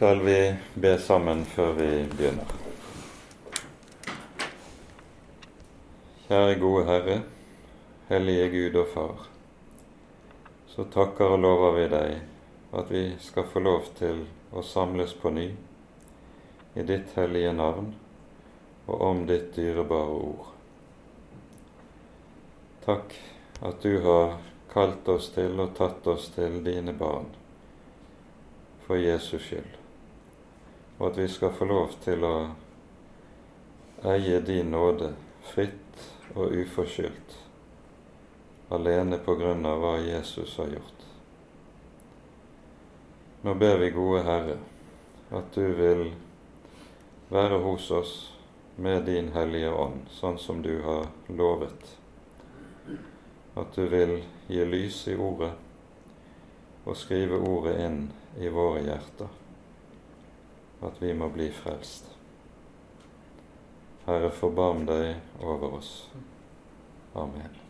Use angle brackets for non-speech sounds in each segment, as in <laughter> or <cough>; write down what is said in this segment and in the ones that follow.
skal vi be sammen før vi begynner. Kjære gode Herre, hellige Gud og Far. Så takker og lover vi deg at vi skal få lov til å samles på ny i ditt hellige navn og om ditt dyrebare ord. Takk at du har kalt oss til og tatt oss til dine barn for Jesus skyld, og at vi skal få lov til å eie din nåde fritt og uforskyldt, alene på grunn av hva Jesus har gjort. Nå ber vi, gode Herre, at du vil være hos oss med din Hellige Ånd, sånn som du har lovet. At du vil gi lys i ordet og skrive ordet inn i våre hjerter, at vi må bli frelst. Herre, forbarm deg over oss. Amen.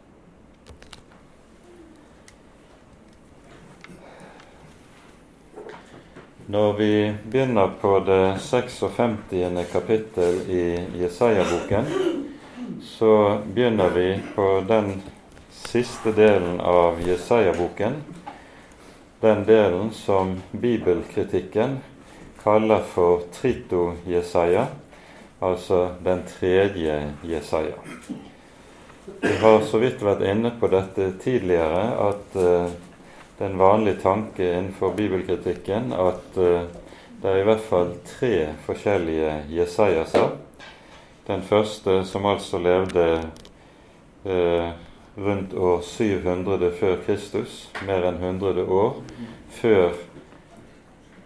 Når vi begynner på det 56. kapittel i Jesaja-boken, så begynner vi på den siste delen av Jesaja-boken, den delen som bibelkritikken kaller for Trito-Jesaja, altså den tredje Jesaja. Vi har så vidt vært inne på dette tidligere, at uh, det er en vanlig tanke innenfor bibelkritikken at uh, det er i hvert fall tre forskjellige Jesajaser. Den første, som altså levde uh, rundt år 700 før Kristus, mer enn 100 år før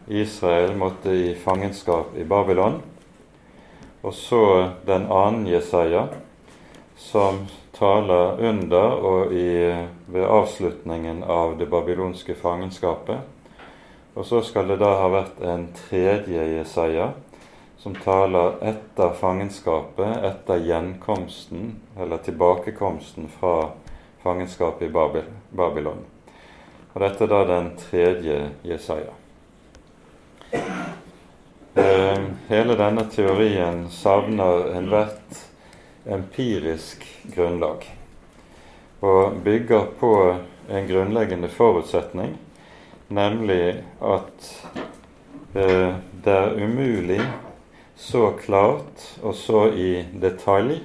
Israel måtte i fangenskap i Babylon. Og så den annen Jesaja, som taler under og i, ved avslutningen av det babylonske fangenskapet. Og så skal det da ha vært en tredje Jesaja, som taler etter fangenskapet, etter gjenkomsten, eller tilbakekomsten fra fangenskapet i Babylon. Og dette er da den tredje Jesaja. Eh, hele denne teorien savner enhvert empirisk grunnlag og bygger på en grunnleggende forutsetning, nemlig at eh, det er umulig så klart og så i detalj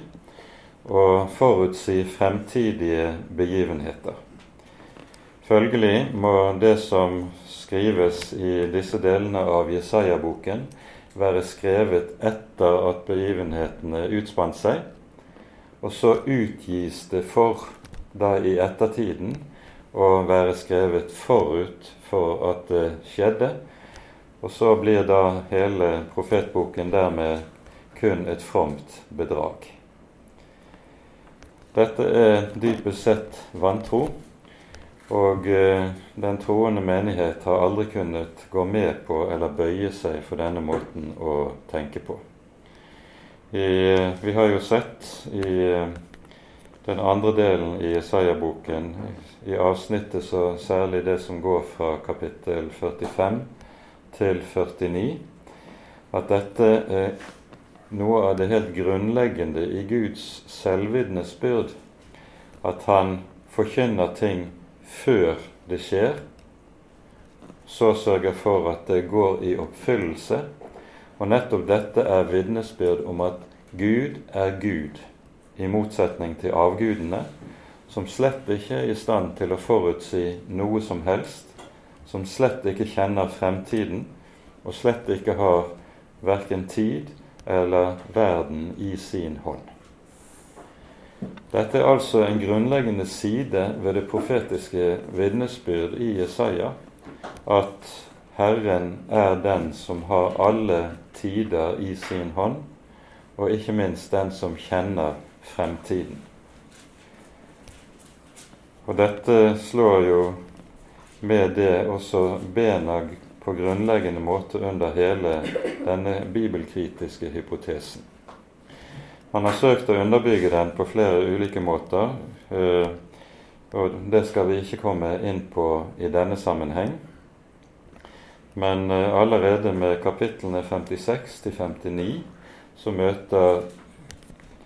å forutsi fremtidige begivenheter. Følgelig må det som skrives i disse delene av Jesaja-boken, være skrevet etter at begivenhetene utspant seg, og så utgis det for da i ettertiden å være skrevet forut for at det skjedde, og så blir da hele profetboken dermed kun et fromt bedrag. Dette er dypest sett vantro, og eh, den troende menighet har aldri kunnet gå med på eller bøye seg for denne måten å tenke på. I, eh, vi har jo sett i eh, den andre delen i Isaiah-boken, i avsnittet så særlig det som går fra kapittel 45 til 49, at dette er noe av det helt grunnleggende i Guds selvvitnesbyrd at han forkynner ting før det skjer, så sørger for at det går i oppfyllelse. Og nettopp dette er vitnesbyrd om at Gud er Gud, i motsetning til avgudene, som slett ikke er i stand til å forutsi noe som helst, som slett ikke kjenner fremtiden, og slett ikke har verken tid eller verden i sin hånd. Dette er altså en grunnleggende side ved det profetiske vitnesbyrd i Jesaja, at Herren er den som har alle tider i sin hånd, og ikke minst den som kjenner fremtiden. Og dette slår jo med det også bena på grunnleggende måte under hele denne bibelkritiske hypotesen. Man har søkt å underbygge den på flere ulike måter, eh, og det skal vi ikke komme inn på i denne sammenheng. Men eh, allerede med kapitlene 56 til 59 så møter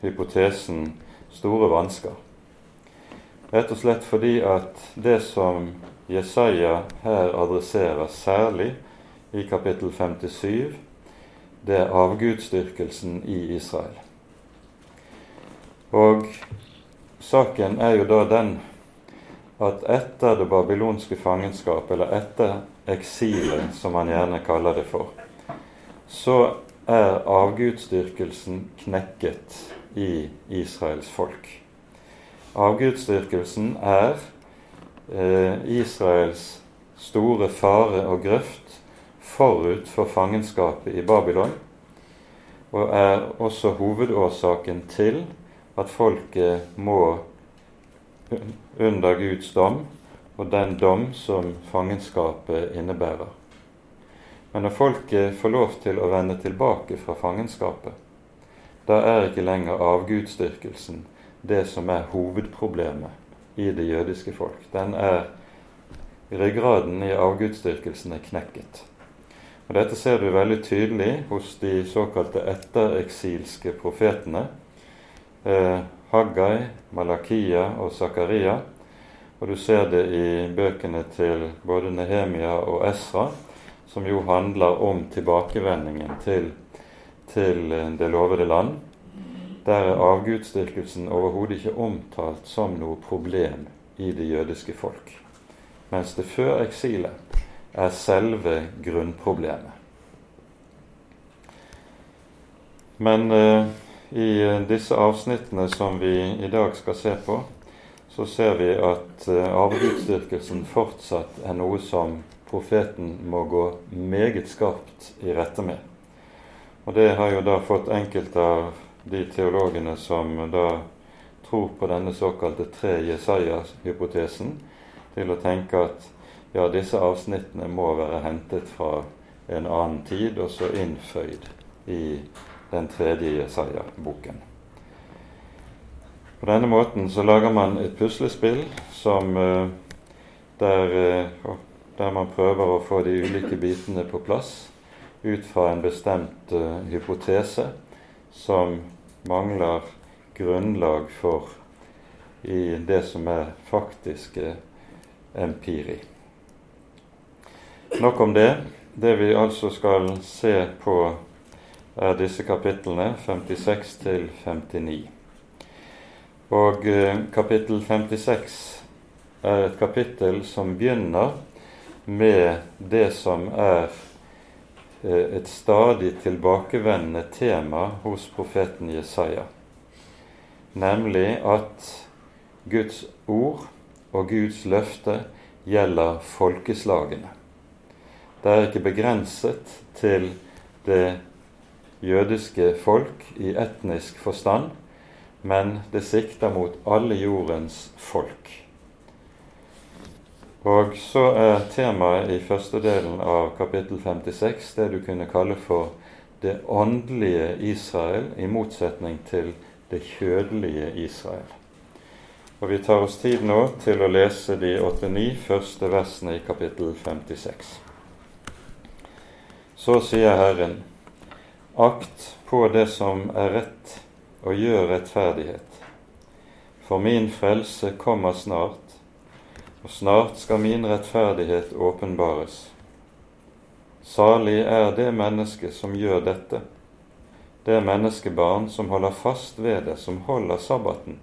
hypotesen store vansker. Rett og slett fordi at det som Jesaja her adresserer særlig i kapittel 57, det er avgudsdyrkelsen i Israel. Og saken er jo da den at etter det babylonske fangenskap, eller etter eksilet, som man gjerne kaller det for, så er avgudsdyrkelsen knekket i Israels folk. Avgudsdyrkelsen er eh, Israels store fare og grøft forut for fangenskapet i Babylon, og er også hovedårsaken til at folket må under Guds dom og den dom som fangenskapet innebærer. Men når folket får lov til å vende tilbake fra fangenskapet, da er ikke lenger avgudsdyrkelsen det som er hovedproblemet i det jødiske folk. Den er Ryggraden i avgudsdyrkelsen er knekket. Og Dette ser du veldig tydelig hos de såkalte ettereksilske profetene. Eh, Haggai, Malakia og Zakaria. Og du ser det i bøkene til både Nehemia og Esra, som jo handler om tilbakevendingen til, til det lovede land. Der er avgudsdyrkelsen overhodet ikke omtalt som noe problem i det jødiske folk. Mens det før eksilet er selve grunnproblemet. Men eh, i disse avsnittene som vi i dag skal se på, så ser vi at arveutstyrkelsen fortsatt er noe som profeten må gå meget skarpt i rette med. Og det har jo da fått enkelte av de teologene som da tror på denne såkalte tre Jesaja-hypotesen, til å tenke at ja, disse avsnittene må være hentet fra en annen tid og så innføyd i den tredje Jesaja-boken. På denne måten så lager man et puslespill som eh, der, eh, der man prøver å få de ulike bitene på plass ut fra en bestemt uh, hypotese som mangler grunnlag for i det som er faktiske empiri. Nok om det. Det vi altså skal se på, er disse kapitlene 56 til 59. Og eh, kapittel 56 er et kapittel som begynner med det som er eh, et stadig tilbakevendende tema hos profeten Jesaja, nemlig at Guds ord og Guds løfte gjelder folkeslagene. Det er ikke begrenset til det jødiske folk i etnisk forstand, men det sikter mot alle jordens folk. Og så er temaet i første delen av kapittel 56 det du kunne kalle for det åndelige Israel, i motsetning til det kjødelige Israel. Og Vi tar oss tid nå til å lese de 89 første versene i kapittel 56. Så sier Herren, akt på det som er rett, og gjør rettferdighet. For min frelse kommer snart, og snart skal min rettferdighet åpenbares. Salig er det menneske som gjør dette, det menneskebarn som holder fast ved det, som holder sabbaten,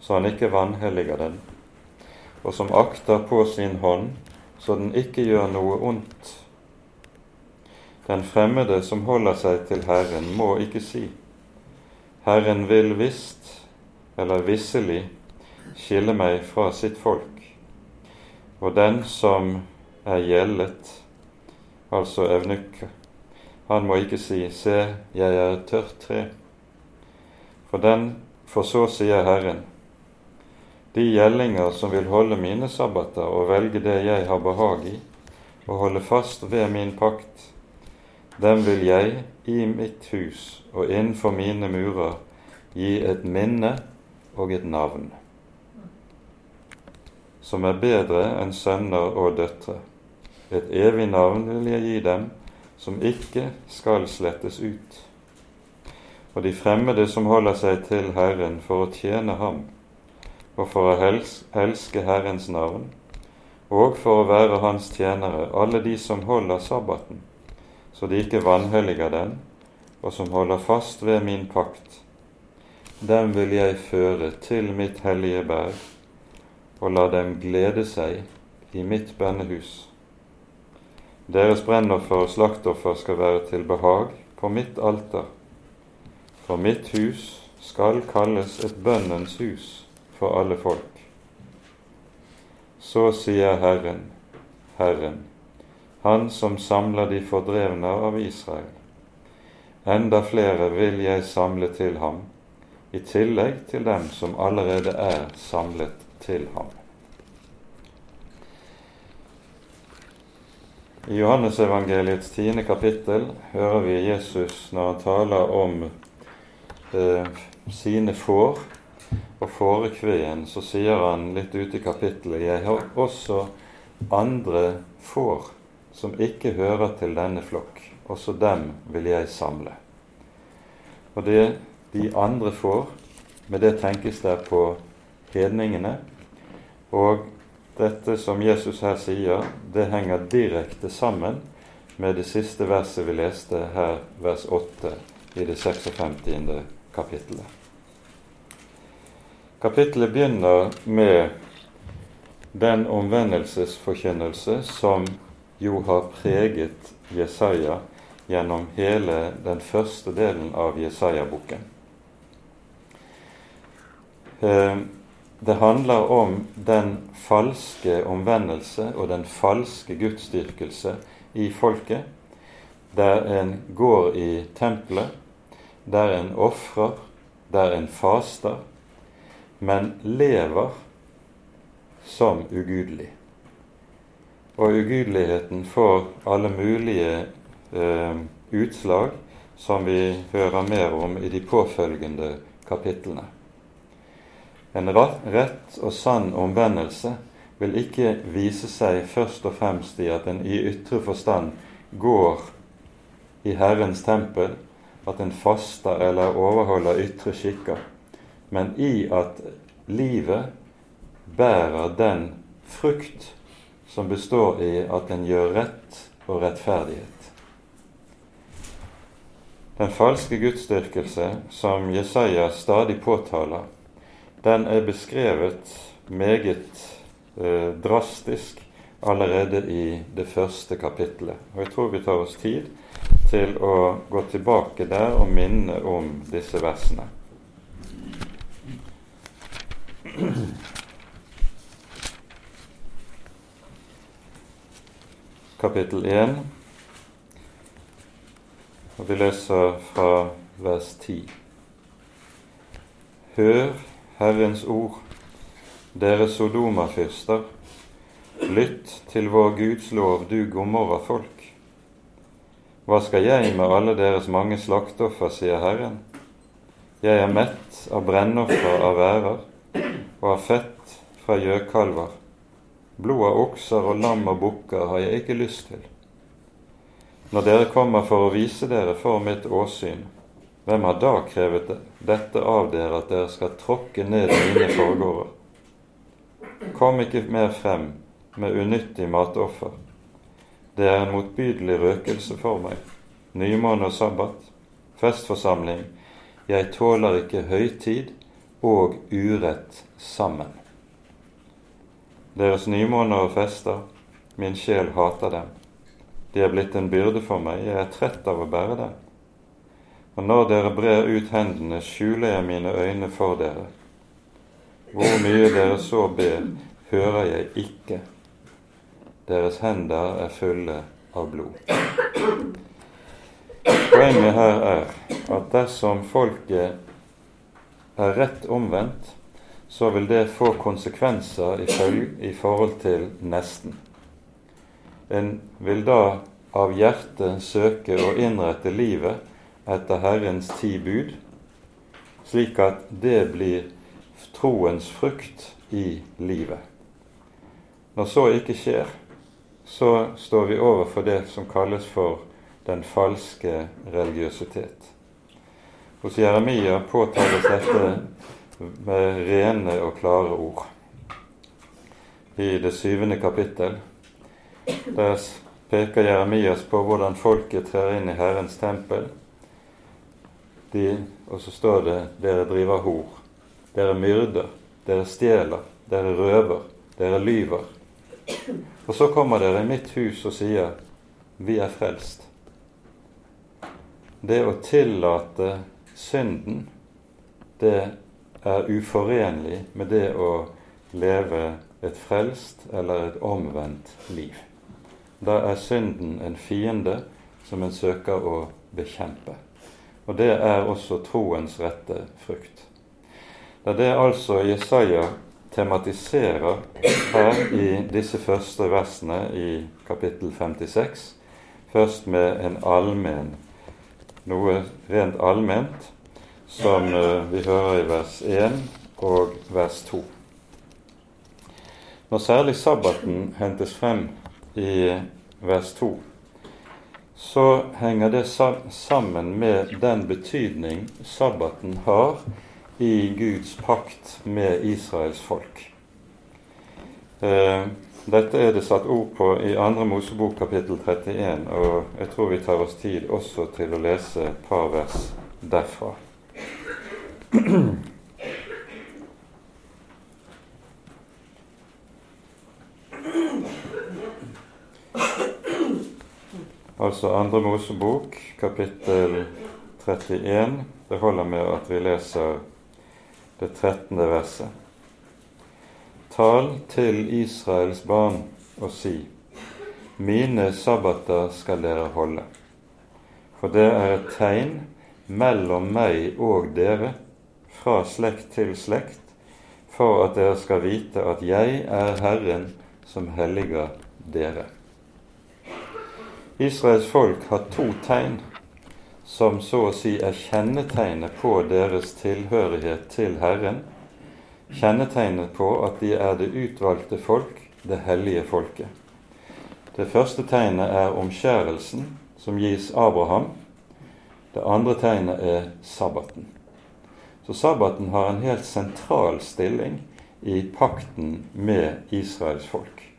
så han ikke vanhelliger den, og som akter på sin hånd, så den ikke gjør noe ondt den fremmede som holder seg til Herren, må ikke si:" Herren vil visst, eller visselig, skille meg fra sitt folk. Og den som er gjeldet, altså evnuk, han må ikke si:" Se, jeg er et tørt tre. For den, for så sier Herren:" De gjellinger som vil holde mine sabbater og velge det jeg har behag i, og holde fast ved min pakt, dem vil jeg i mitt hus og innenfor mine murer gi et minne og et navn, som er bedre enn sønner og døtre, et evig navn vil jeg gi dem, som ikke skal slettes ut. Og de fremmede som holder seg til Herren for å tjene Ham, og for å elske Herrens navn, og for å være Hans tjenere, alle de som holder sabbaten, så de ikke vanhelliger den, og som holder fast ved min pakt. Dem vil jeg føre til mitt hellige berg, og la dem glede seg i mitt bønnehus. Deres brennoffer og slaktoffer skal være til behag på mitt alter, for mitt hus skal kalles et bønnens hus for alle folk. Så sier Herren, Herren, Han som samler de fordrevne av Israel. Enda flere vil jeg samle til ham, i tillegg til dem som allerede er samlet til ham. I Johannesevangeliets tiende kapittel hører vi Jesus når han taler om eh, sine får og fårekveen, så sier han litt ute i kapittelet Jeg har også andre får som ikke hører til denne flokk. Også dem vil jeg samle. Og det de andre får, med det tenkes der på hedningene. Og dette som Jesus her sier, det henger direkte sammen med det siste verset vi leste her, vers 8 i det 56. kapittelet. Kapittelet begynner med den omvendelsesforkynnelse som jo har preget Jesaja gjennom hele den første delen av Jesaja-boken. Eh, det handler om den falske omvendelse og den falske gudsdyrkelse i folket, der en går i tempelet, der en ofrer, der en faster, men lever som ugudelig. Og ugudeligheten får alle mulige eh, utslag som vi hører mer om i de påfølgende kapitlene. En rett og sann omvendelse vil ikke vise seg først og fremst i at en i ytre forstand går i Herrens tempel, at en faster eller overholder ytre skikker, men i at livet bærer den frukt som består i at en gjør rett og rettferdighet. Den falske gudsdyrkelse som Jesaja stadig påtaler, den er beskrevet meget eh, drastisk allerede i det første kapittelet. Og jeg tror vi tar oss tid til å gå tilbake der og minne om disse versene. Kapittel 1, og vi leser fra vers 10. Hør Herrens ord, dere Sodoma-fyrster, lytt til vår Guds lov, du Gomorra-folk. Hva skal jeg med alle deres mange slakteoffer, sier Herren. Jeg er mett av brennoffer av værer og av fett fra gjøkalver. Blod av okser og lam og bukker har jeg ikke lyst til. Når dere kommer for å vise dere for mitt åsyn, hvem har da krevet dette av dere, at dere skal tråkke ned mine forgårder? Kom ikke mer frem med unyttig matoffer. Det er en motbydelig røkelse for meg. Nymåne og sabbat, festforsamling. Jeg tåler ikke høytid og urett sammen. Deres nymåner og fester, min sjel hater dem. De er blitt en byrde for meg, jeg er trett av å bære dem. Og når dere brer ut hendene, skjuler jeg mine øyne for dere. Hvor mye dere så ber, hører jeg ikke. Deres hender er fulle av blod. Poenget her er at dersom folket er rett omvendt, så vil det få konsekvenser i, i forhold til nesten. En vil da av hjertet søke å innrette livet etter Herrens ti bud, slik at det blir troens frukt i livet. Når så ikke skjer, så står vi overfor det som kalles for den falske religiøsitet. Hos Jeremia påtales dette med rene og klare ord. I det syvende kapittel der peker Jeremias på hvordan folket trer inn i Herrens tempel. De, og så står det 'dere driver hor', 'dere myrder', 'dere stjeler', 'dere røver', 'dere lyver'. Og så kommer dere i mitt hus og sier 'vi er frelst'. Det å tillate synden, det er uforenlig med det å leve et frelst eller et omvendt liv. Da er synden en fiende som en søker å bekjempe. Og det er også troens rette frukt. Det er det altså Jesaja tematiserer her i disse første versene i kapittel 56. Først med en allmenn, noe rent allment, som eh, vi hører i vers 1 og vers 2. Når særlig sabbaten hentes frem i vers 2, så henger det sammen med den betydning sabbaten har i Guds pakt med Israels folk. Eh, dette er det satt ord på i 2. Mosebok kapittel 31, og jeg tror vi tar oss tid også til å lese et par vers derfra. Altså Andre Mosebok kapittel 31. Det holder med at vi leser det 13. verset. Tal til Israels barn og si:" Mine sabbater skal dere holde, for det er et tegn mellom meg og dere fra slekt til slekt, for at dere skal vite at jeg er Herren som helliger dere. Israels folk har to tegn som så å si er kjennetegnet på deres tilhørighet til Herren, kjennetegnet på at de er det utvalgte folk, det hellige folket. Det første tegnet er omskjærelsen, som gis Abraham. Det andre tegnet er sabbaten. Så sabbaten har en helt sentral stilling i pakten med Israels folk.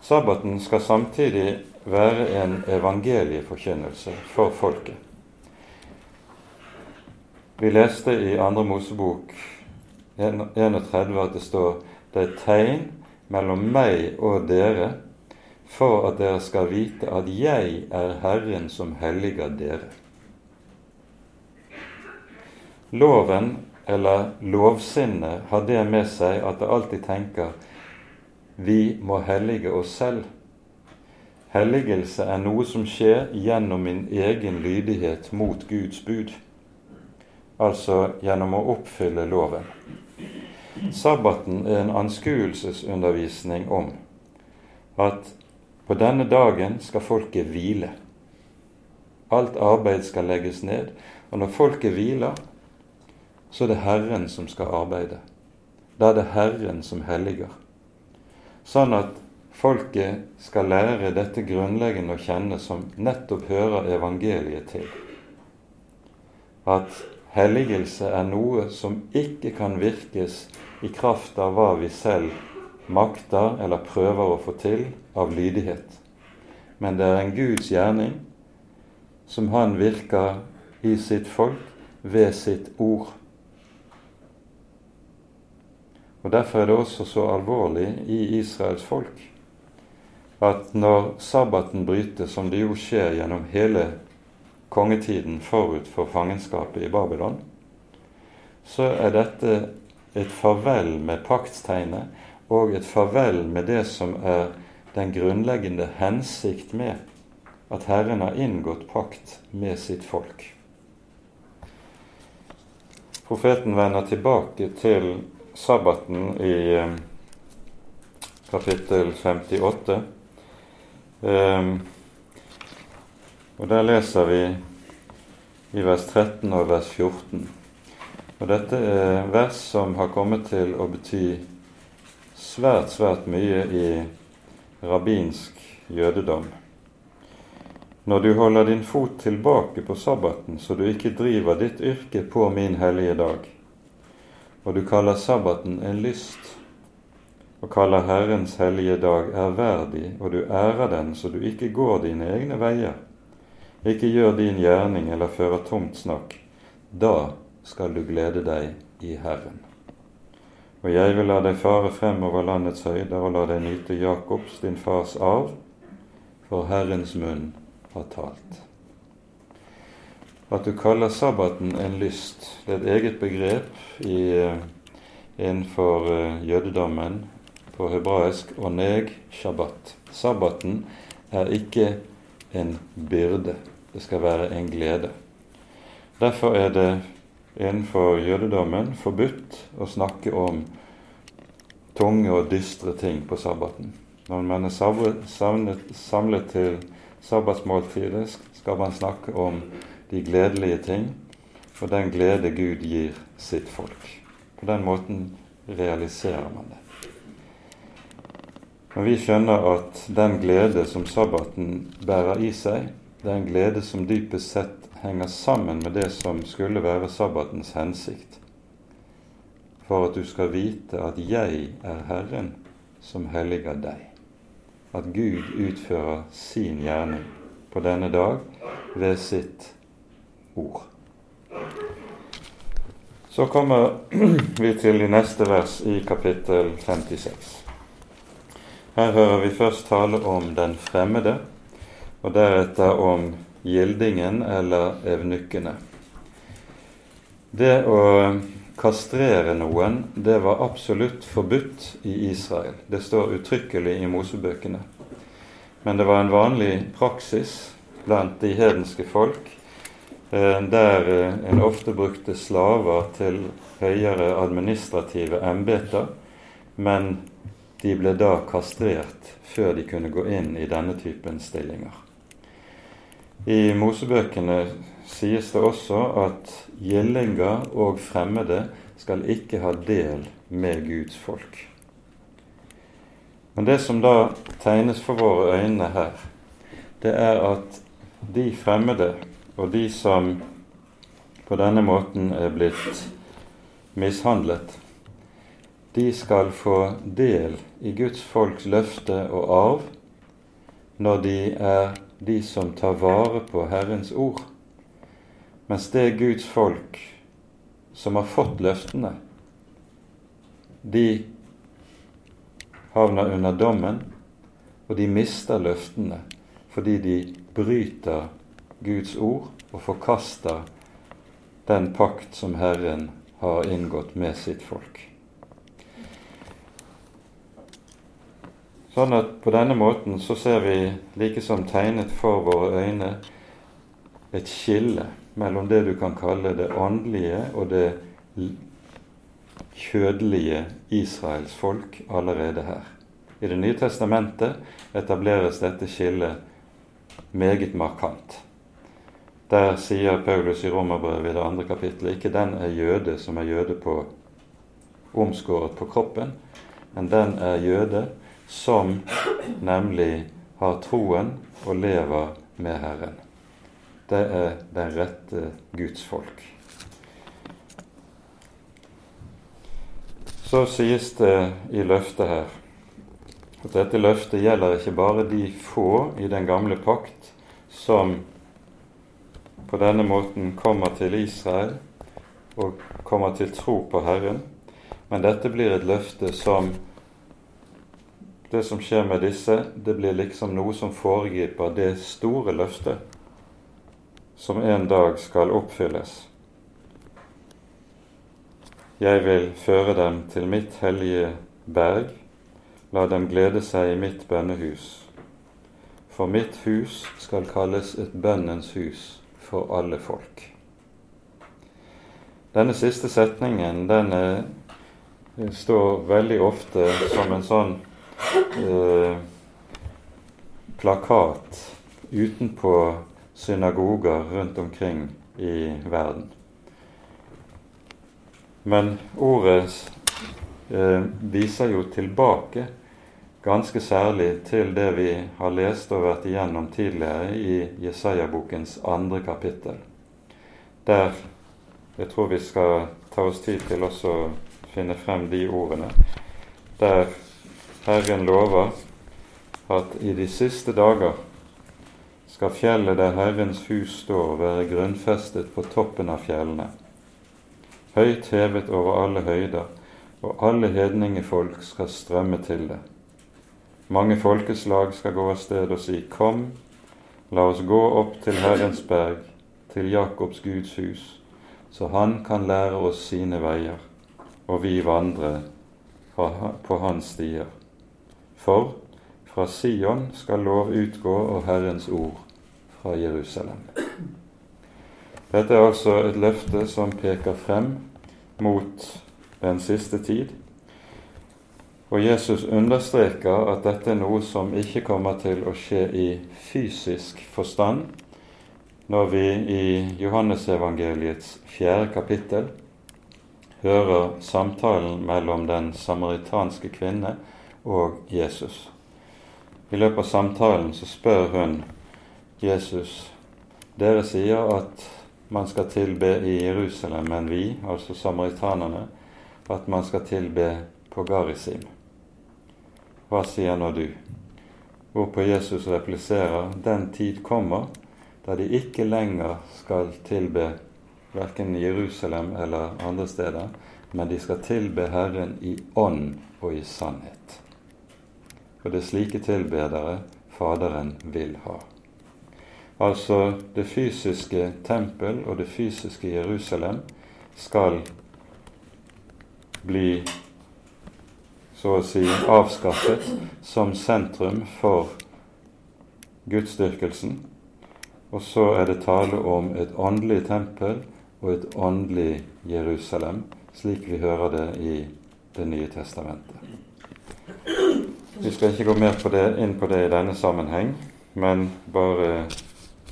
Sabbaten skal samtidig være en evangelieforkynnelse for folket. Vi leste i Andre Mosebok 31 at det står det er tegn mellom meg og dere for at dere skal vite at jeg er Herren som helliger dere. Loven, eller lovsinnet, har det med seg at det alltid tenker vi må hellige oss selv Helligelse er noe som skjer gjennom min egen lydighet mot Guds bud, altså gjennom å oppfylle loven. Sabbaten er en anskuelsesundervisning om at på denne dagen skal folket hvile. Alt arbeid skal legges ned, og når folket hviler, så er det Herren som skal arbeide. Da er det Herren som helliger. Sånn at Folket skal lære dette grunnleggende å kjenne som nettopp hører evangeliet til. At helligelse er noe som ikke kan virkes i kraft av hva vi selv makter eller prøver å få til av lydighet. Men det er en Guds gjerning som han virker i sitt folk ved sitt ord. Og Derfor er det også så alvorlig i Israels folk at når sabbaten brytes, som det jo skjer gjennom hele kongetiden forut for fangenskapet i Babylon, så er dette et farvel med paktstegnet og et farvel med det som er den grunnleggende hensikt med at Herren har inngått pakt med sitt folk. Profeten vender tilbake til sabbaten i eh, kapittel 58 Um, og Der leser vi i vers 13 og vers 14. Og Dette er vers som har kommet til å bety svært, svært mye i rabbinsk jødedom. Når du holder din fot tilbake på sabbaten, så du ikke driver ditt yrke på min hellige dag, og du kaller sabbaten en lyst, og kaller Herrens hellige dag ærverdig, og du ærer den så du ikke går dine egne veier, ikke gjør din gjerning eller fører tomt snakk, da skal du glede deg i Herren. Og jeg vil la deg fare frem over landets høyder og la deg nyte Jakobs, din fars arv, for Herrens munn har talt. At du kaller sabbaten en lyst, det er et eget begrep i, eh, innenfor uh, jødedommen på hebraisk oneg shabbat. Sabbaten er ikke en byrde, det skal være en glede. Derfor er det innenfor jødedommen forbudt å snakke om tunge og dystre ting på sabbaten. Når man er samlet til sabbatsmåltidet, skal man snakke om de gledelige ting og den glede Gud gir sitt folk. På den måten realiserer man det. Når vi skjønner at den glede som sabbaten bærer i seg, det er en glede som dypest sett henger sammen med det som skulle være sabbatens hensikt. For at du skal vite at jeg er Herren som helliger deg. At Gud utfører sin gjerning på denne dag ved sitt ord. Så kommer <clears throat> vi til de neste vers i kapittel 56. Her hører vi først tale om den fremmede, og deretter om gildingen eller evnukkene. Det å kastrere noen, det var absolutt forbudt i Israel. Det står uttrykkelig i Mosebøkene. Men det var en vanlig praksis blant de hedenske folk, der eh, en ofte brukte slaver til høyere administrative embeter, men de ble da kastrert før de kunne gå inn i denne typen stillinger. I Mosebøkene sies det også at gjellinger og fremmede skal ikke ha del med Guds folk. Men det som da tegnes for våre øyne her, det er at de fremmede og de som på denne måten er blitt mishandlet, de skal få del i Guds folks løfte og arv når de er de som tar vare på Herrens ord, mens det er Guds folk som har fått løftene, de havner under dommen, og de mister løftene fordi de bryter Guds ord og forkaster den pakt som Herren har inngått med sitt folk. Sånn at på denne måten så ser vi like som tegnet for våre øyne et skille mellom det du kan kalle det åndelige og det kjødelige Israels folk allerede her. I Det nye testamentet etableres dette skillet meget markant. Der sier Paulus i Romerbrevet i det andre kapittelet ikke den er jøde som er jøde på omskåret på kroppen, men den er jøde som nemlig har troen og lever med Herren. Det er den rette Guds folk. Så sies det i løftet her at dette løftet gjelder ikke bare de få i den gamle pakt som på denne måten kommer til Israel og kommer til tro på Herren, men dette blir et løfte som det som skjer med disse, det blir liksom noe som foregriper det store løftet som en dag skal oppfylles. Jeg vil føre dem til mitt hellige berg, la dem glede seg i mitt bønnehus. For mitt hus skal kalles et bønnens hus for alle folk. Denne siste setningen den er, står veldig ofte som en sånn eh, plakat utenpå synagoger rundt omkring i verden. Men ordet eh, viser jo tilbake ganske særlig til det vi har lest og vært igjennom tidligere i Jesaja-bokens andre kapittel. Der jeg tror vi skal ta oss tid til også å finne frem de ordene. Der Herren lover at i de siste dager skal fjellet der Herrens hus står, være grunnfestet på toppen av fjellene, høyt hevet over alle høyder, og alle hedningefolk skal strømme til det. Mange folkeslag skal gå av sted og si, Kom, la oss gå opp til Herrens berg, til Jakobs Guds hus, så han kan lære oss sine veier, og vi vandre på hans stier. For fra Sion skal lov utgå og Herrens ord fra Jerusalem. Dette er altså et løfte som peker frem mot den siste tid, og Jesus understreker at dette er noe som ikke kommer til å skje i fysisk forstand, når vi i Johannesevangeliets fjerde kapittel hører samtalen mellom den samaritanske kvinne og Jesus. I løpet av samtalen så spør hun Jesus Dere sier at man skal tilbe i Jerusalem, men vi, altså samaritanerne, at man skal tilbe på Garisim. Hva sier nå du? Hvorpå Jesus repliserer den tid kommer da de ikke lenger skal tilbe verken Jerusalem eller andre steder, men de skal tilbe Herren i ånd og i sannhet. For det er slike tilbedere Faderen vil ha. Altså det fysiske tempel og det fysiske Jerusalem skal bli så å si avskaffet som sentrum for gudsdyrkelsen. Og så er det tale om et åndelig tempel og et åndelig Jerusalem, slik vi hører det i Det nye testamentet. Vi skal ikke gå mer på det, inn på det i denne sammenheng, men bare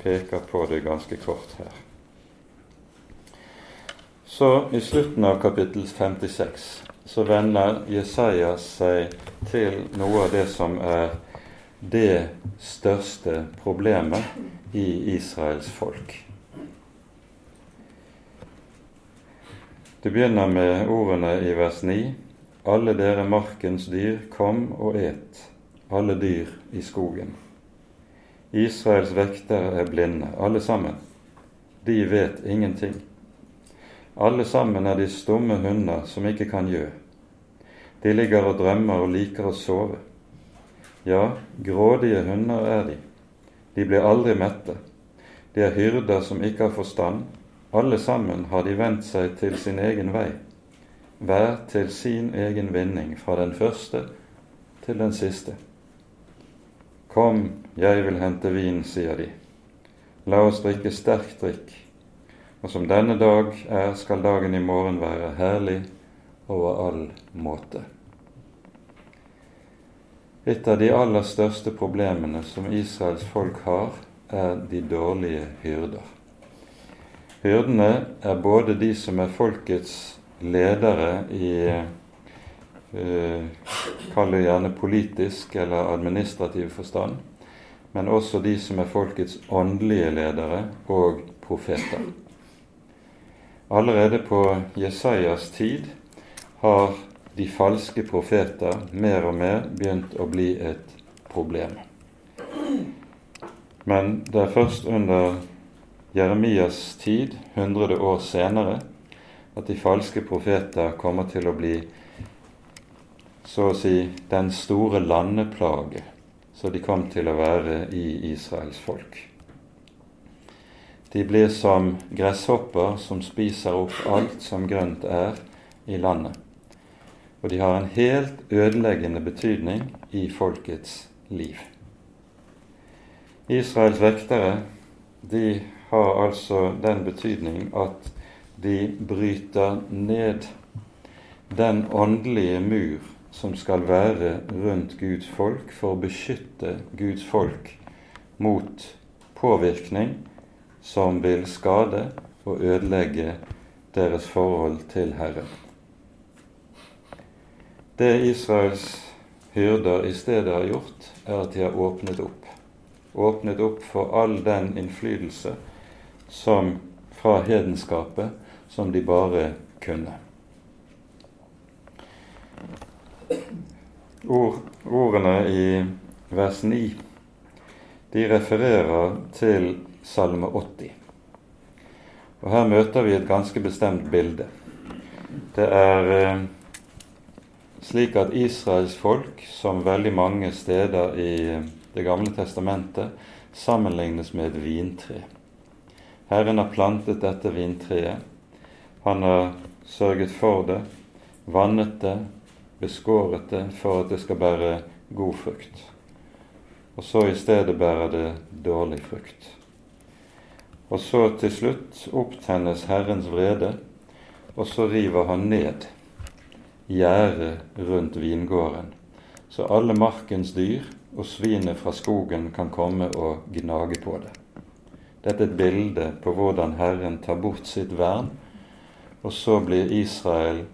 peker på det ganske kort her. Så i slutten av kapittel 56 så vender Jesaja seg til noe av det som er det største problemet i Israels folk. Det begynner med ordene i vers 9.: Alle dere markens dyr, kom og et, alle dyr i skogen. Israels vektere er blinde, alle sammen. De vet ingenting. Alle sammen er de stumme hunder som ikke kan gjø. De ligger og drømmer og liker å sove. Ja, grådige hunder er de. De blir aldri mette. De er hyrder som ikke har forstand. Alle sammen har de vendt seg til sin egen vei, hver til sin egen vinning, fra den første til den siste. Kom, jeg vil hente vin, sier de. La oss drikke sterk drikk og som denne dag er, skal dagen i morgen være herlig over all måte. Et av de aller største problemene som Israels folk har, er de dårlige hyrder. Hyrdene er både de som er folkets ledere i eh, Kall det gjerne politisk eller administrativ forstand, men også de som er folkets åndelige ledere og profeter. Allerede på Jesajas tid har de falske profeter mer og mer begynt å bli et problem. Men det er først under Jeremias tid, hundrede år senere, at de falske profeter kommer til å bli så å si den store landeplage som de kom til å være i Israels folk. De blir som gresshopper som spiser opp alt som grønt er i landet. Og de har en helt ødeleggende betydning i folkets liv. Israels vektere de har altså den betydning at de bryter ned den åndelige mur som skal være rundt Guds folk for å beskytte Guds folk mot påvirkning som vil skade og ødelegge deres forhold til Herren. Det Israels hyrder i stedet har gjort, er at de har åpnet opp. Åpnet opp for all den innflytelse som fra hedenskapet som de bare kunne. Ord, ordene i vers 9 de refererer til Salme 80. Og Her møter vi et ganske bestemt bilde. Det er eh, slik at Israels folk, som veldig mange steder i eh, Det gamle testamentet, sammenlignes med et vintre. Herren har plantet dette vintreet. Han har sørget for det, vannet det, beskåret det for at det skal bære god frukt. Og så i stedet bærer det dårlig frukt. Og så til slutt opptennes Herrens vrede, og så river han ned gjerdet rundt vingården, så alle markens dyr og svinet fra skogen kan komme og gnage på det. Dette er et bilde på hvordan Herren tar bort sitt vern, og så blir Israel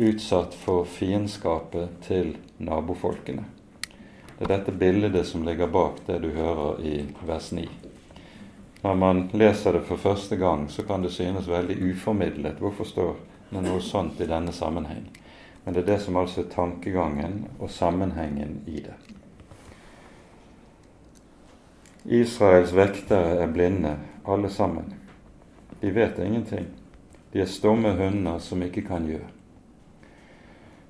utsatt for fiendskapet til nabofolkene. Det er dette bildet som ligger bak det du hører i vers 9. Når man leser det for første gang, så kan det synes veldig uformidlet. Hvorfor står det noe sånt i denne sammenheng? Men det er det som altså er tankegangen og sammenhengen i det. Israels vektere er blinde, alle sammen. De vet ingenting. De er stumme hunder som ikke kan gjøre.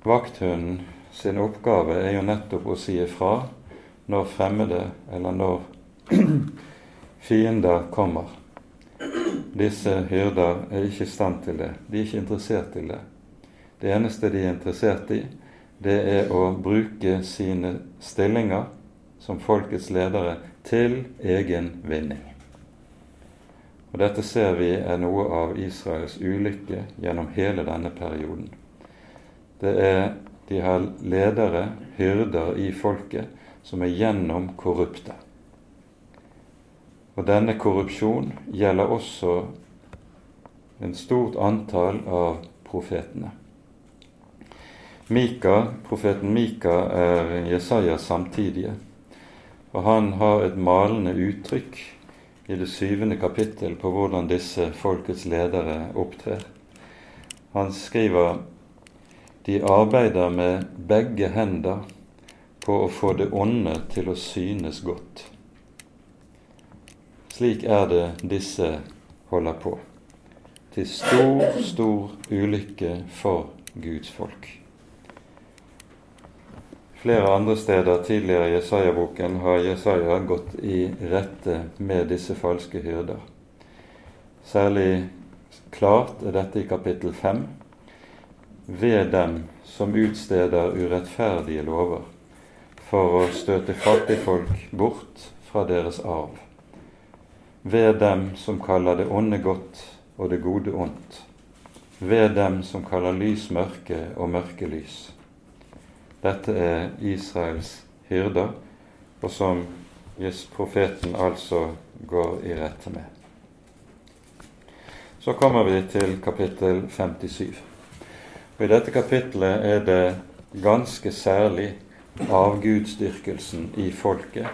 Vakthunden sin oppgave er jo nettopp å si ifra når fremmede, eller når fiender kommer. Disse hyrder er ikke i stand til det. De er ikke interessert i det. Det eneste de er interessert i, det er å bruke sine stillinger som folkets ledere til egen vinning. Og Dette ser vi er noe av Israels ulykke gjennom hele denne perioden. Det er De har ledere, hyrder i folket, som er gjennom korrupte. Og denne korrupsjon gjelder også en stort antall av profetene. Mika, Profeten Mika er Jesajas samtidige, og han har et malende uttrykk i det syvende kapittel på hvordan disse folkets ledere opptrer. Han skriver de arbeider med begge hender på å få det onde til å synes godt. Slik er det disse holder på. Til stor, stor ulykke for Guds folk. Flere andre steder tidligere i Jesaja-boken har Jesaja gått i rette med disse falske hyrder. Særlig klart er dette i kapittel 5. Ved dem som utsteder urettferdige lover for å støte fattigfolk bort fra deres arv ved dem som kaller det onde godt og det gode ondt, ved dem som kaller lys mørke og mørke lys. Dette er Israels hyrder, og som profeten altså går i rette med. Så kommer vi til kapittel 57. Og I dette kapittelet er det ganske særlig avgudsdyrkelsen i folket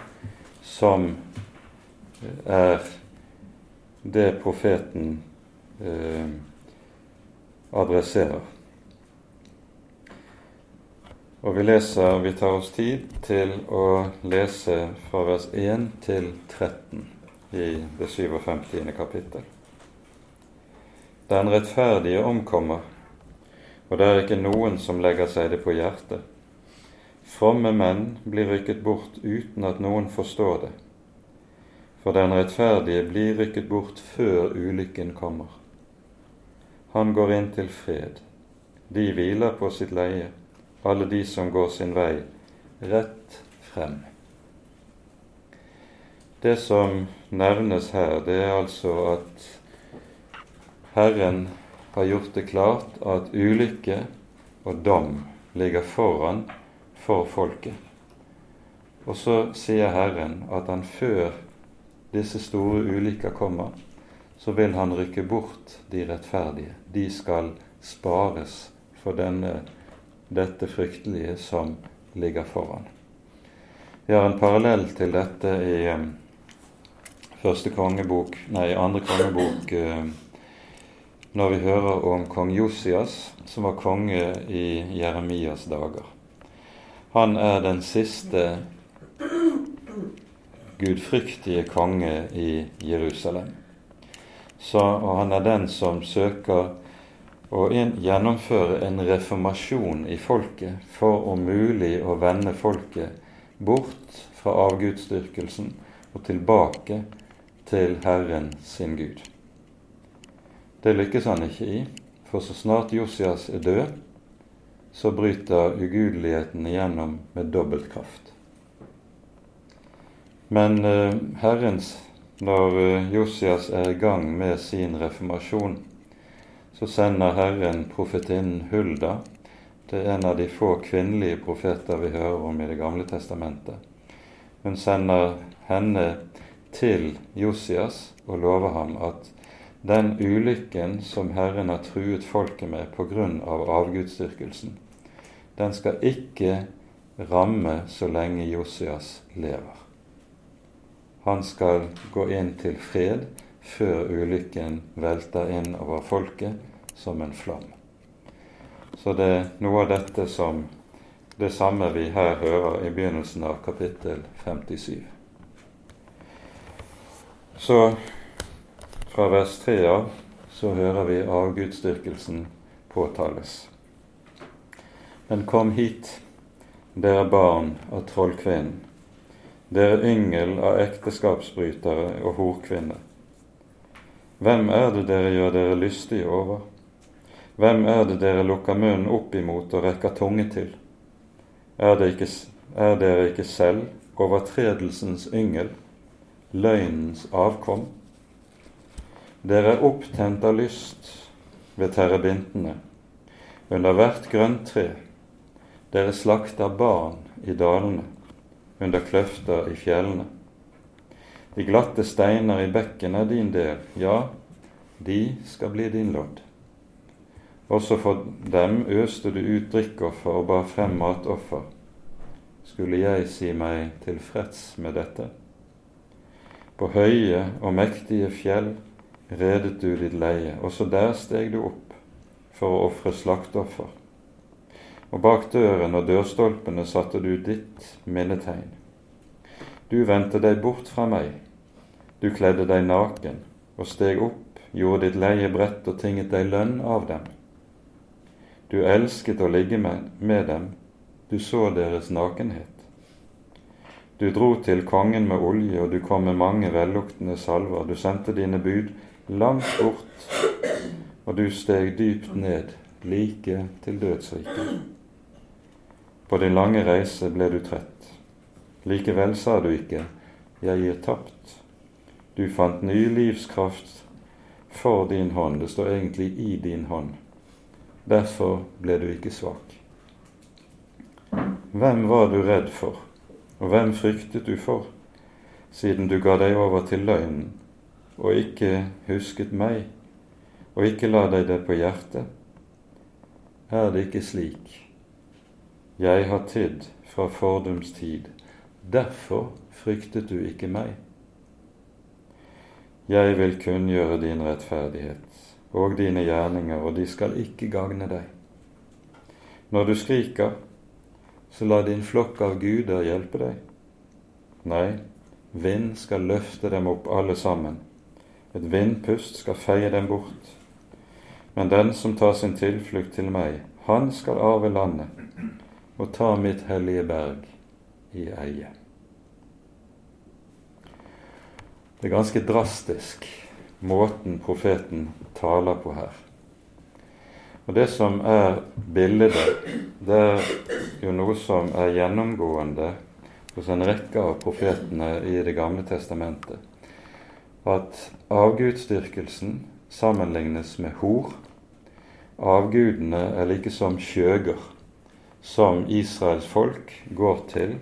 som er det profeten eh, adresserer. Og vi leser, vi tar oss tid til å lese fra vers 1 til 13 i det 57. kapittel. Den rettferdige omkommer, og det er ikke noen som legger seg det på hjertet. Fromme menn blir rykket bort uten at noen forstår det for den rettferdige blir rykket bort før ulykken kommer. Han går inn til fred. De hviler på sitt leie, alle de som går sin vei, rett frem. Det som nevnes her, det er altså at Herren har gjort det klart at ulykke og dom ligger foran for folket. Og så sier Herren at han før disse store ulykker kommer, så vil han rykke bort de rettferdige. De skal spares for denne, dette fryktelige som ligger foran. Vi har en parallell til dette i um, første kongebok, nei, andre kongebok um, når vi hører om kong Josias, som var konge i Jeremias dager. Han er den siste gudfryktige konge i Jerusalem. Så, og han er den som søker å gjennomføre en reformasjon i folket for om mulig å vende folket bort fra avgudsdyrkelsen og tilbake til Herren sin Gud. Det lykkes han ikke i, for så snart Josias er død, så bryter ugudeligheten igjennom med dobbeltkraft. Men eh, Herrens, når eh, Josias er i gang med sin reformasjon, så sender Herren profetinnen Hulda. Det er en av de få kvinnelige profeter vi hører om i Det gamle testamentet. Hun sender henne til Josias og lover ham at den ulykken som Herren har truet folket med grunn av avgudsdyrkelsen, den skal ikke ramme så lenge Josias lever. Han skal gå inn til fred før ulykken velter inn over folket som en flom. Så det er noe av dette som det samme vi her hører i begynnelsen av kapittel 57. Så fra vers 3 av så hører vi avgudsdyrkelsen påtales. Men kom hit, dere barn av trollkvinnen, dere yngel av ekteskapsbrytere og horkvinner. Hvem er det dere gjør dere lystige over? Hvem er det dere lukker munnen opp imot og rekker tunge til? Er, ikke, er dere ikke selv overtredelsens yngel, løgnens avkom? Dere er opptent av lyst ved terrebintene, under hvert grønt tre. Dere slakter barn i dalene, under kløfter i fjellene. De glatte steiner i bekken er din del, ja, de skal bli din lodd. Også for dem øste du ut drikkoffer og bar frem matoffer. Skulle jeg si meg tilfreds med dette? På høye og mektige fjell redet du ditt leie, også der steg du opp for å ofre slakteoffer. Og bak døren og dørstolpene satte du ditt minnetegn. Du vendte deg bort fra meg, du kledde deg naken og steg opp, gjorde ditt leie bredt og tinget deg lønn av dem. Du elsket å ligge med, med dem, du så deres nakenhet. Du dro til kongen med olje, og du kom med mange velluktende salver. Du sendte dine bud langt bort, og du steg dypt ned, like til dødsriket. På din lange reise ble du trett. Likevel sa du ikke, jeg gir tapt. Du fant ny livskraft for din hånd. Det står egentlig i din hånd. Derfor ble du ikke svak. Hvem var du redd for, og hvem fryktet du for, siden du ga deg over til løgnen og ikke husket meg, og ikke la deg det på hjertet? Er det ikke slik? Jeg har tidd fra fordums tid, derfor fryktet du ikke meg. Jeg vil kunngjøre din rettferdighet og dine gjerninger, og de skal ikke gagne deg. Når du skriker, så la din flokk av guder hjelpe deg. Nei, vind skal løfte dem opp alle sammen. Et vindpust skal feie dem bort. Men den som tar sin tilflukt til meg, han skal arve landet og ta mitt hellige berg i eie. Det er ganske drastisk, måten profeten taler på her. Og Det som er bildet, det er jo noe som er gjennomgående hos en rekke av profetene i Det gamle testamentet. At avgudsdyrkelsen sammenlignes med hor. Avgudene er like som skjøger, som Israels folk går til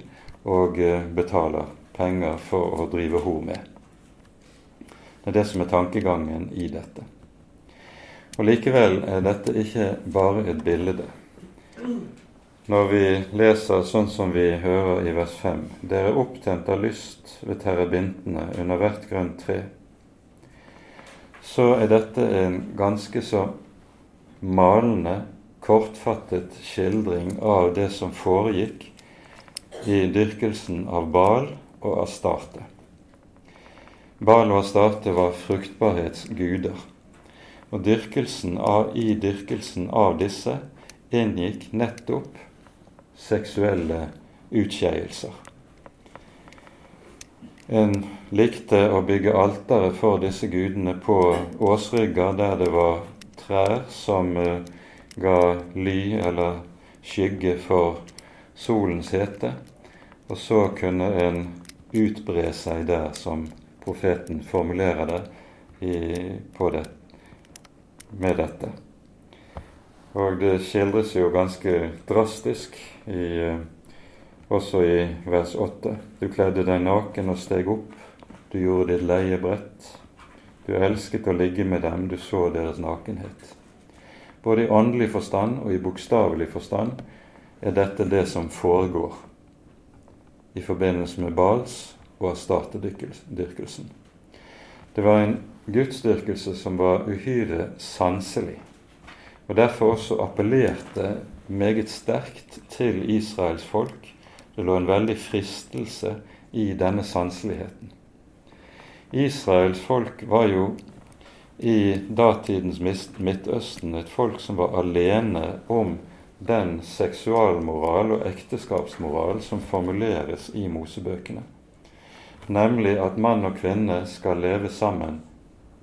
og eh, betaler penger for å drive hor med. Det er det som er tankegangen i dette. Og Likevel er dette ikke bare et bilde. når vi leser sånn som vi hører i vers 5.: Dere er opptent av lyst ved terrebintene under hvert grønt tre. Så er dette en ganske så malende, kortfattet skildring av det som foregikk i dyrkelsen av Bal og Astarte. Bal og Astarte var fruktbarhetsguder. Og dyrkelsen av, i dyrkelsen av disse inngikk nettopp seksuelle utskeielser. En likte å bygge altere for disse gudene på åsrygger der det var trær som eh, ga ly eller skygge for solens hete, og så kunne en utbre seg der, som profeten formulerer det, i, det med dette. Og det skildres jo ganske drastisk i, også i vers 8. Du kledde deg naken og steg opp, du gjorde ditt leie bredt. Du elsket å ligge med dem, du så deres nakenhet. Både i åndelig forstand og i bokstavelig forstand er dette det som foregår i forbindelse med Bals og Astartedyrkelsen. Det var en gudsdyrkelse som var uhyre sanselig og derfor også appellerte meget sterkt til Israels folk. Det lå en veldig fristelse i denne sanseligheten. Israels folk var jo i datidens Midtøsten et folk som var alene om den seksualmoral og ekteskapsmoral som formuleres i Mosebøkene, nemlig at mann og kvinne skal leve sammen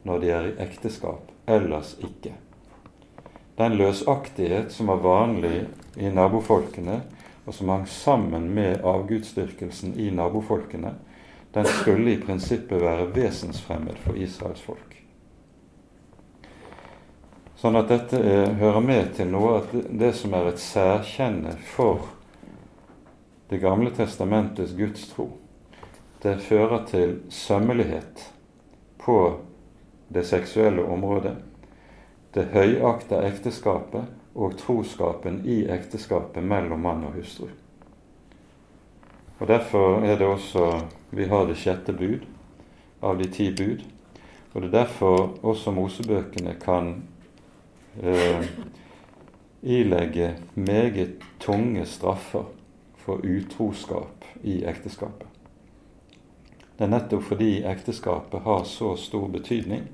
når de er i ekteskap, ellers ikke den løsaktighet som var vanlig i nabofolkene, og som hang sammen med avgudsdyrkelsen i nabofolkene, den skulle i prinsippet være vesensfremmed for Israels folk. Sånn at dette er, hører med til noe at det som er et særkjenne for Det gamle testamentets gudstro, det fører til sømmelighet på det seksuelle området det høyakter ekteskapet og troskapen i ekteskapet mellom mann og hustru. Og Derfor er det også vi har det sjette bud av de ti bud. Og det er derfor også Mosebøkene kan eh, ilegge meget tunge straffer for utroskap i ekteskapet. Det er nettopp fordi ekteskapet har så stor betydning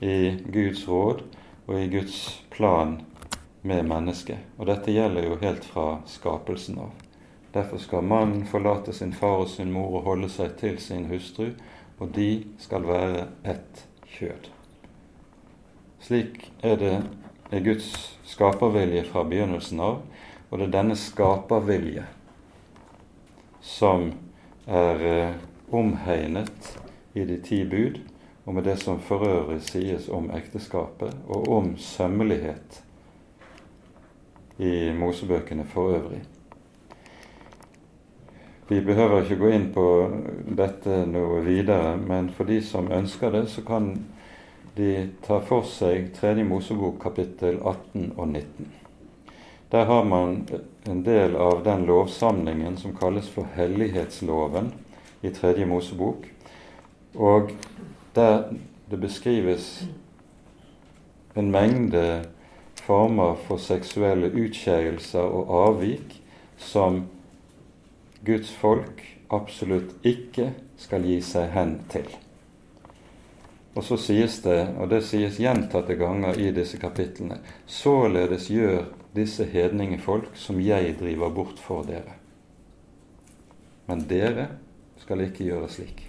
i Guds råd og i Guds plan med mennesket. Og dette gjelder jo helt fra skapelsen av. Derfor skal mannen forlate sin far og sin mor og holde seg til sin hustru, og de skal være ett kjød. Slik er det er Guds skapervilje fra begynnelsen av, og det er denne skapervilje som er eh, omhegnet i de ti bud, og med det som for øvrig sies om ekteskapet, og om sømmelighet i Mosebøkene for øvrig. Vi behøver ikke gå inn på dette noe videre, men for de som ønsker det, så kan de tar for seg 3. Mosebok kapittel 18 og 19. Der har man en del av den lovsamlingen som kalles for hellighetsloven i 3. Mosebok. Og der det beskrives en mengde former for seksuelle utskeielser og avvik som Guds folk absolutt ikke skal gi seg hen til. Og så sies det, og det sies gjentatte ganger i disse kapitlene, således gjør disse hedningefolk som jeg driver bort for dere. Men dere skal ikke gjøre slik.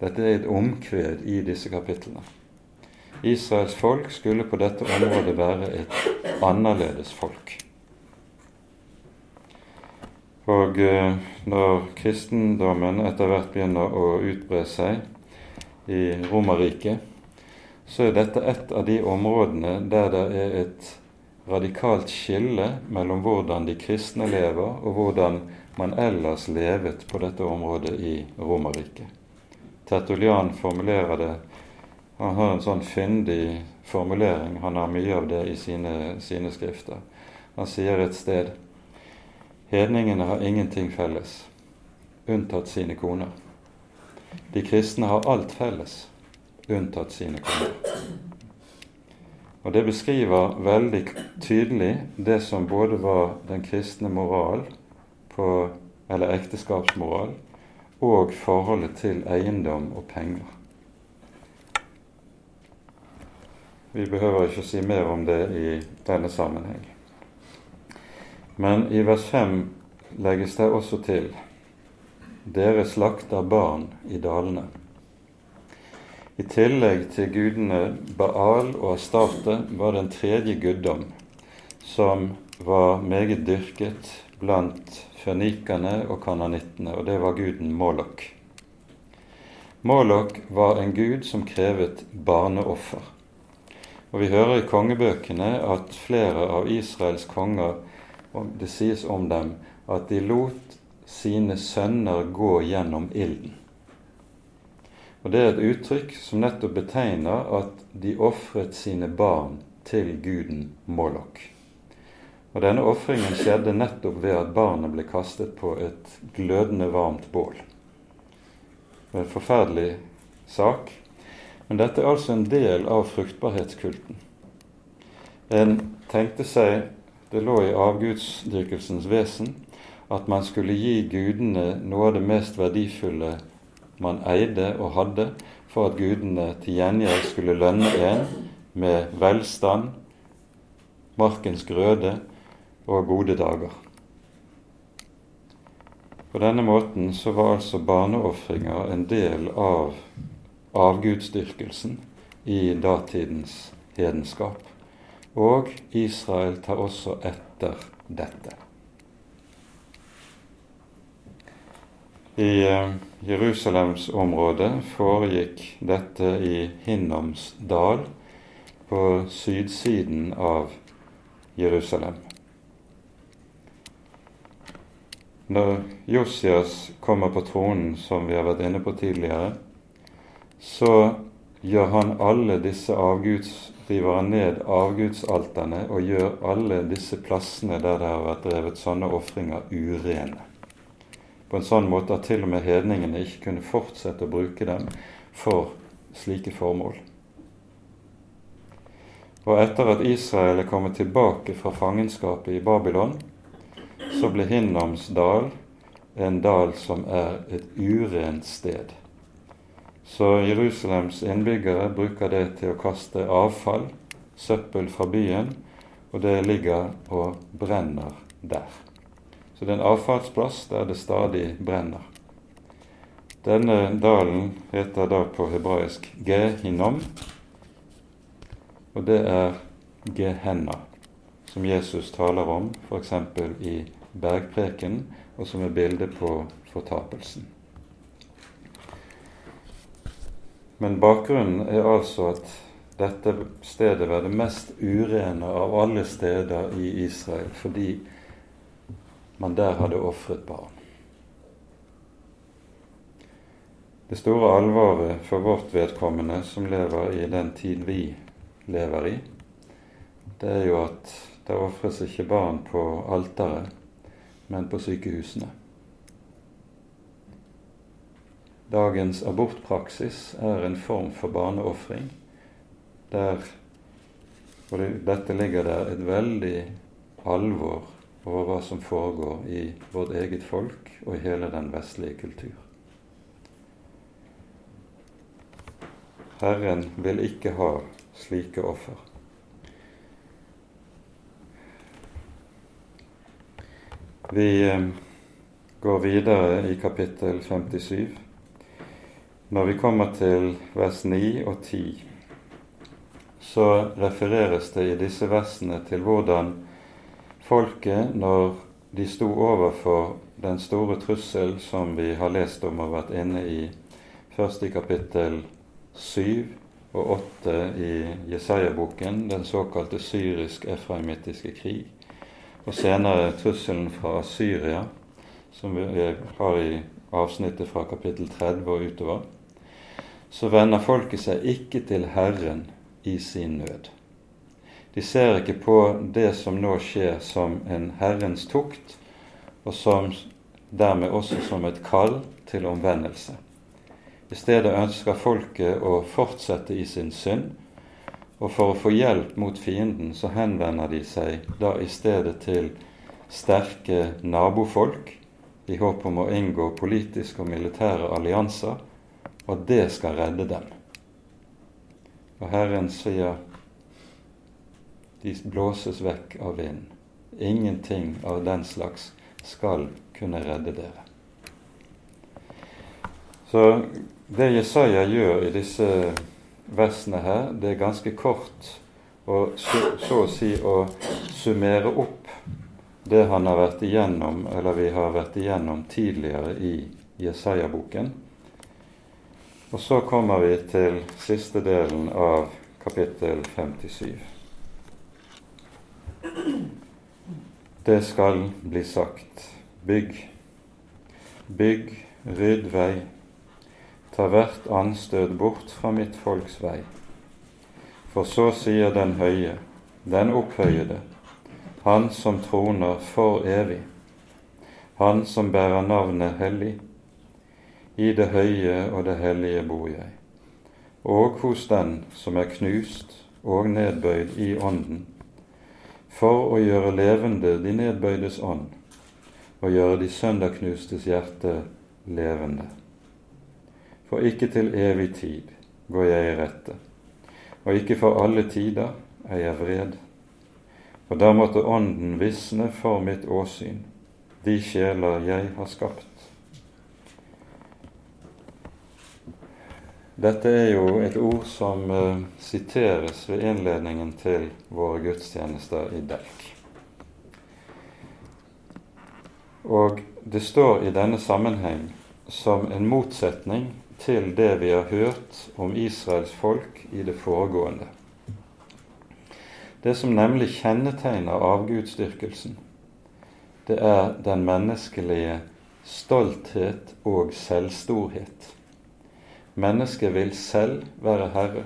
Dette er et omkved i disse kapitlene. Israels folk skulle på dette området være et annerledes folk. Og eh, når kristendommen etter hvert begynner å utbre seg i Romerriket, så er dette et av de områdene der det er et radikalt skille mellom hvordan de kristne lever, og hvordan man ellers levet på dette området i Romerriket. Tertulian formulerer det Han har en sånn fyndig formulering. Han har mye av det i sine, sine skrifter. Han sier et sted Hedningene har ingenting felles, unntatt sine koner. De kristne har alt felles, unntatt sine koner. Og Det beskriver veldig tydelig det som både var den kristne moral, på, eller ekteskapsmoral, og forholdet til eiendom og penger. Vi behøver ikke å si mer om det i denne sammenheng. Men i vers 5 legges det også til dere slakter barn i dalene. I tillegg til gudene Baal og Astarte var det en tredje guddom som var meget dyrket blant fønikerne og kananittene, og det var guden Molok. Molok var en gud som krevet barneoffer. Og Vi hører i kongebøkene at flere av Israels konger, det sies om dem, at de lot sine sønner gå gjennom ilden. Og Det er et uttrykk som nettopp betegner at de ofret sine barn til guden Molok. Og Denne ofringen skjedde nettopp ved at barnet ble kastet på et glødende varmt bål. Det er en forferdelig sak, men dette er altså en del av fruktbarhetskulten. En tenkte seg, det lå i avgudsdyrkelsens vesen, at man skulle gi gudene noe av det mest verdifulle man eide og hadde, for at gudene til gjengjeld skulle lønne en med velstand, markens grøde og gode dager. På denne måten så var altså barneofringer en del av avgudsdyrkelsen i datidens hedenskap. Og Israel tar også etter dette. I eh, Jerusalemsområdet foregikk dette i Hinnoms dal på sydsiden av Jerusalem. Når Josias kommer på tronen, som vi har vært inne på tidligere, så gjør han alle disse avguds, river han ned avgudsalterne og gjør alle disse plassene der det har vært drevet sånne ofringer, urene på en sånn måte at til og med hedningene ikke kunne fortsette å bruke dem for slike formål. Og etter at Israel er kommet tilbake fra fangenskapet i Babylon, så ble Hinnoms dal en dal som er et urent sted. Så Jerusalems innbyggere bruker det til å kaste avfall, søppel fra byen, og det ligger og brenner der. Så det er en avfallsplass der det stadig brenner. Denne dalen heter da på hebraisk Gehinom, og det er Gehenna, som Jesus taler om f.eks. i bergpreken, og som er bildet på fortapelsen. Men bakgrunnen er altså at dette stedet var det mest urene av alle steder i Israel, fordi man der hadde ofret barn. Det store alvoret for vårt vedkommende som lever i den tid vi lever i, det er jo at det ofres ikke barn på alteret, men på sykehusene. Dagens abortpraksis er en form for barneofring der og dette ligger der et veldig alvor over hva som foregår i vårt eget folk og i hele den vestlige kultur. Herren vil ikke ha slike offer. Vi eh, går videre i kapittel 57. Når vi kommer til vers 9 og 10, så refereres det i disse versene til hvordan folket når de sto overfor den store trussel som vi har lest om og vært inne i. Først i kapittel 7 og 8 i Jesaja-boken, den såkalte syrisk-efraimittiske krig, og senere trusselen fra Syria, som vi har i avsnittet fra kapittel 30 og utover, så vender folket seg ikke til Herren i sin nød. De ser ikke på det som nå skjer, som en Herrens tukt, og som dermed også som et kall til omvendelse. I stedet ønsker folket å fortsette i sin synd, og for å få hjelp mot fienden så henvender de seg da i stedet til sterke nabofolk i håp om å inngå politiske og militære allianser, og det skal redde dem. Og Herren sier de blåses vekk av vinden. Ingenting av den slags skal kunne redde dere. Så det Jesaja gjør i disse versene her, det er ganske kort og så, så å si å summere opp det han har vært igjennom, eller vi har vært igjennom tidligere i Jesaja-boken. Og så kommer vi til siste delen av kapittel 57. Det skal bli sagt, bygg, bygg, rydd vei, ta hvert anstøt bort fra mitt folks vei. For så sier den høye, den opphøyede, han som troner for evig, han som bærer navnet hellig. I det høye og det hellige bor jeg, og hos den som er knust og nedbøyd i ånden, for å gjøre levende de nedbøydes ånd, og gjøre de sønderknustes hjerte levende. For ikke til evig tid går jeg i rette, og ikke for alle tider er jeg vred. Og da måtte Ånden visne for mitt åsyn, de sjeler jeg har skapt. Dette er jo et ord som uh, siteres ved innledningen til våre gudstjenester i Delk. Og det står i denne sammenheng som en motsetning til det vi har hørt om Israels folk i det foregående. Det som nemlig kjennetegner avgudsdyrkelsen, det er den menneskelige stolthet og selvstorhet. Mennesket vil selv være herre.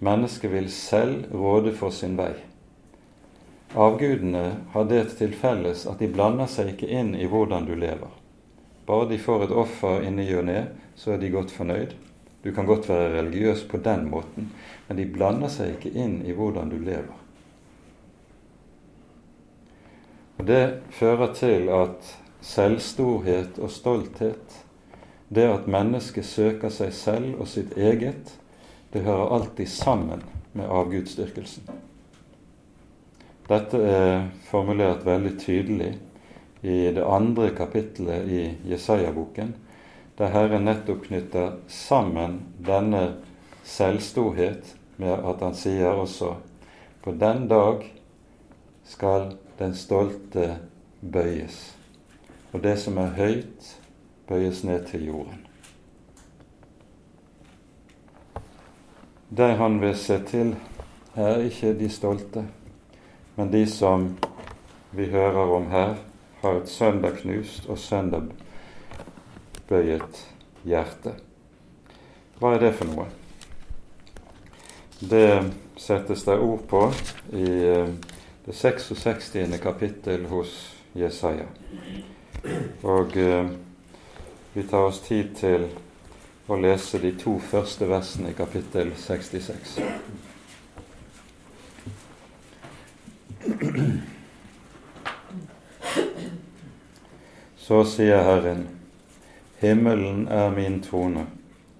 Mennesket vil selv råde for sin vei. Avgudene har det til felles at de blander seg ikke inn i hvordan du lever. Bare de får et offer i og ne, så er de godt fornøyd. Du kan godt være religiøs på den måten, men de blander seg ikke inn i hvordan du lever. Og Det fører til at selvstorhet og stolthet, det at mennesket søker seg selv og sitt eget, det hører alltid sammen med avgudsdyrkelsen. Dette er formulert veldig tydelig i det andre kapittelet i Jesaja-boken, der Herren nettopp knytter sammen denne selvstorhet med at han sier også på den dag skal den stolte bøyes, og det som er høyt, bøyes ned til jorden. Det han vil se til, er ikke de stolte, men de som vi hører om her, har et sønderknust og søndag bøyet hjerte. Hva er det for noe? Det settes det ord på i eh, det 66. kapittel hos Jesaja. Og eh, vi tar oss tid til å lese de to første versene i kapittel 66. Så sier Herren, Himmelen er min trone,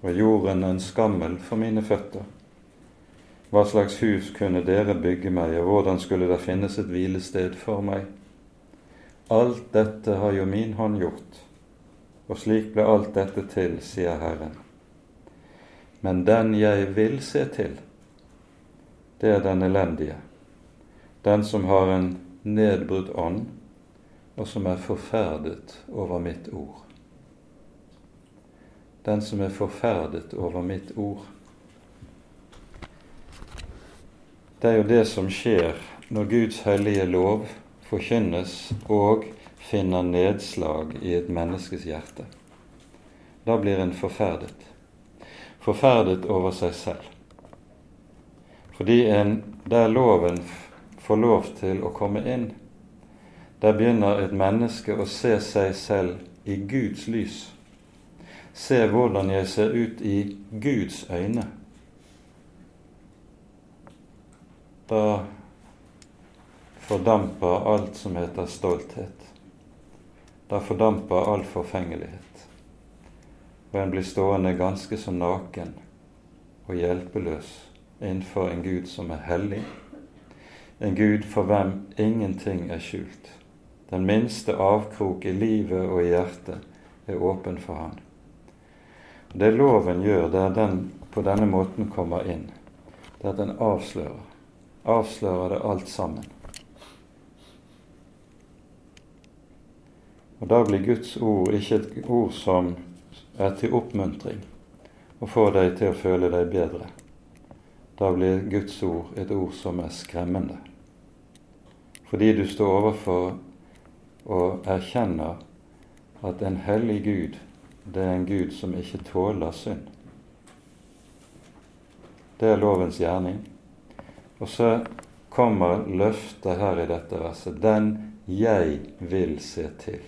og jorden en skammel for mine føtter. Hva slags hus kunne dere bygge meg, og hvordan skulle det finnes et hvilested for meg? Alt dette har jo min hånd gjort, og slik ble alt dette til, sier Herren. Men den jeg vil se til, det er den elendige, den som har en nedbrutt ånd, og som er forferdet over mitt ord den som er forferdet over mitt ord. Det er jo det som skjer når Guds hellige lov forkynnes og finner nedslag i et menneskes hjerte. Da blir en forferdet. Forferdet over seg selv. Fordi en, der loven får lov til å komme inn, Der begynner et menneske å se seg selv i Guds lys. Se hvordan jeg ser ut i Guds øyne. Da fordamper alt som heter stolthet. Da fordamper all forfengelighet. Og en blir stående ganske så naken og hjelpeløs innenfor en Gud som er hellig, en Gud for hvem ingenting er skjult. Den minste avkrok i livet og i hjertet er åpen for ham. Det loven gjør, det er den på denne måten kommer inn, det er at den avslører. Avslører det alt sammen. Og Da blir Guds ord ikke et ord som er til oppmuntring og får deg til å føle deg bedre. Da blir Guds ord et ord som er skremmende. Fordi du står overfor og erkjenner at en hellig Gud, det er en Gud som ikke tåler synd. Det er lovens gjerning. Og så kommer løftet her i dette verset den jeg vil se til.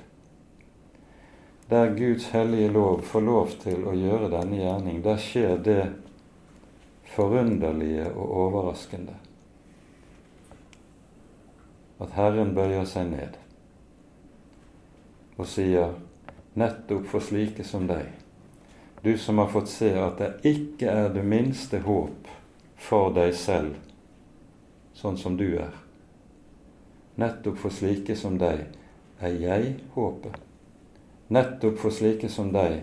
Der Guds hellige lov får lov til å gjøre denne gjerning, der skjer det forunderlige og overraskende at Herren bøyer seg ned og sier nettopp for slike som deg, du som har fått se at det ikke er det minste håp for deg selv, sånn som du er. Nettopp for slike som deg er jeg håpet. Nettopp for slike som deg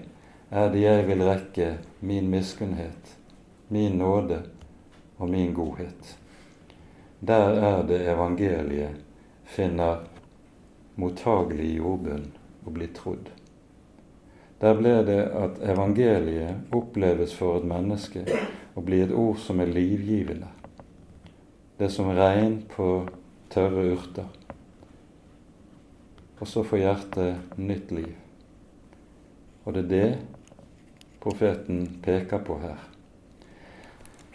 er det jeg vil rekke min miskunnhet min nåde og min godhet. Der er det evangeliet finner mottagelig jordbunn og blir trodd. Der ble det at evangeliet oppleves for et menneske og blir et ord som er livgivende. Det er som regn på tørre urter. Og så får hjertet nytt liv. Og det er det profeten peker på her.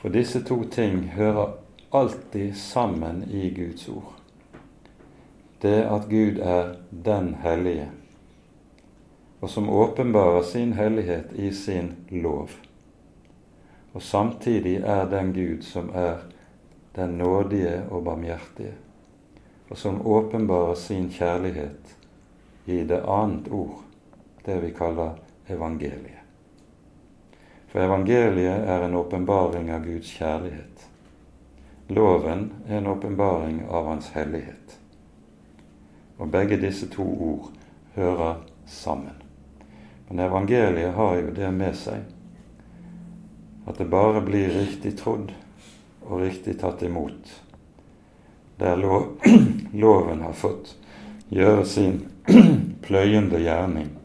For disse to ting hører alltid sammen i Guds ord. Det at Gud er den hellige, og som åpenbarer sin hellighet i sin lov. Og samtidig er den Gud som er den nådige og barmhjertige, og som åpenbarer sin kjærlighet i det annet ord, det vi kaller evangeliet. For evangeliet er en åpenbaring av Guds kjærlighet. Loven er en åpenbaring av Hans hellighet. Og begge disse to ord hører sammen. Men evangeliet har jo det med seg at det bare blir riktig trodd og riktig tatt imot der lov, <clears throat> loven har fått gjøre sin <clears throat> pløyende gjerning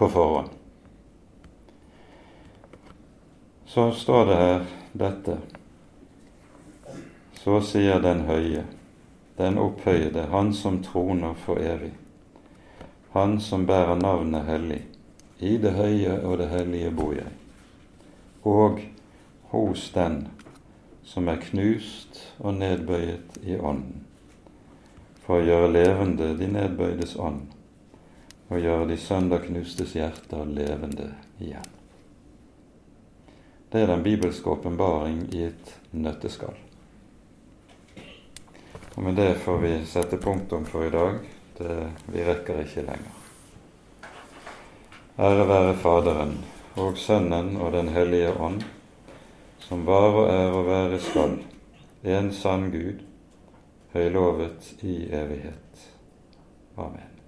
på, forhånd. så står det her dette. Så sier den høye, den opphøyede, han som troner for evig. Han som bærer navnet hellig. I det høye og det hellige bor jeg. Og hos den som er knust og nedbøyet i ånden, for å gjøre levende de nedbøydes ånd, og gjøre de sønderknustes hjerter levende igjen. Det er den bibelske åpenbaring i et nøtteskall. Og med det får vi sette punktum for i dag. Det, vi rekker ikke lenger. Ære være Faderen og Sønnen og Den hellige ånd, som var og er og være skal, en sann Gud, høylovet i evighet. Amen.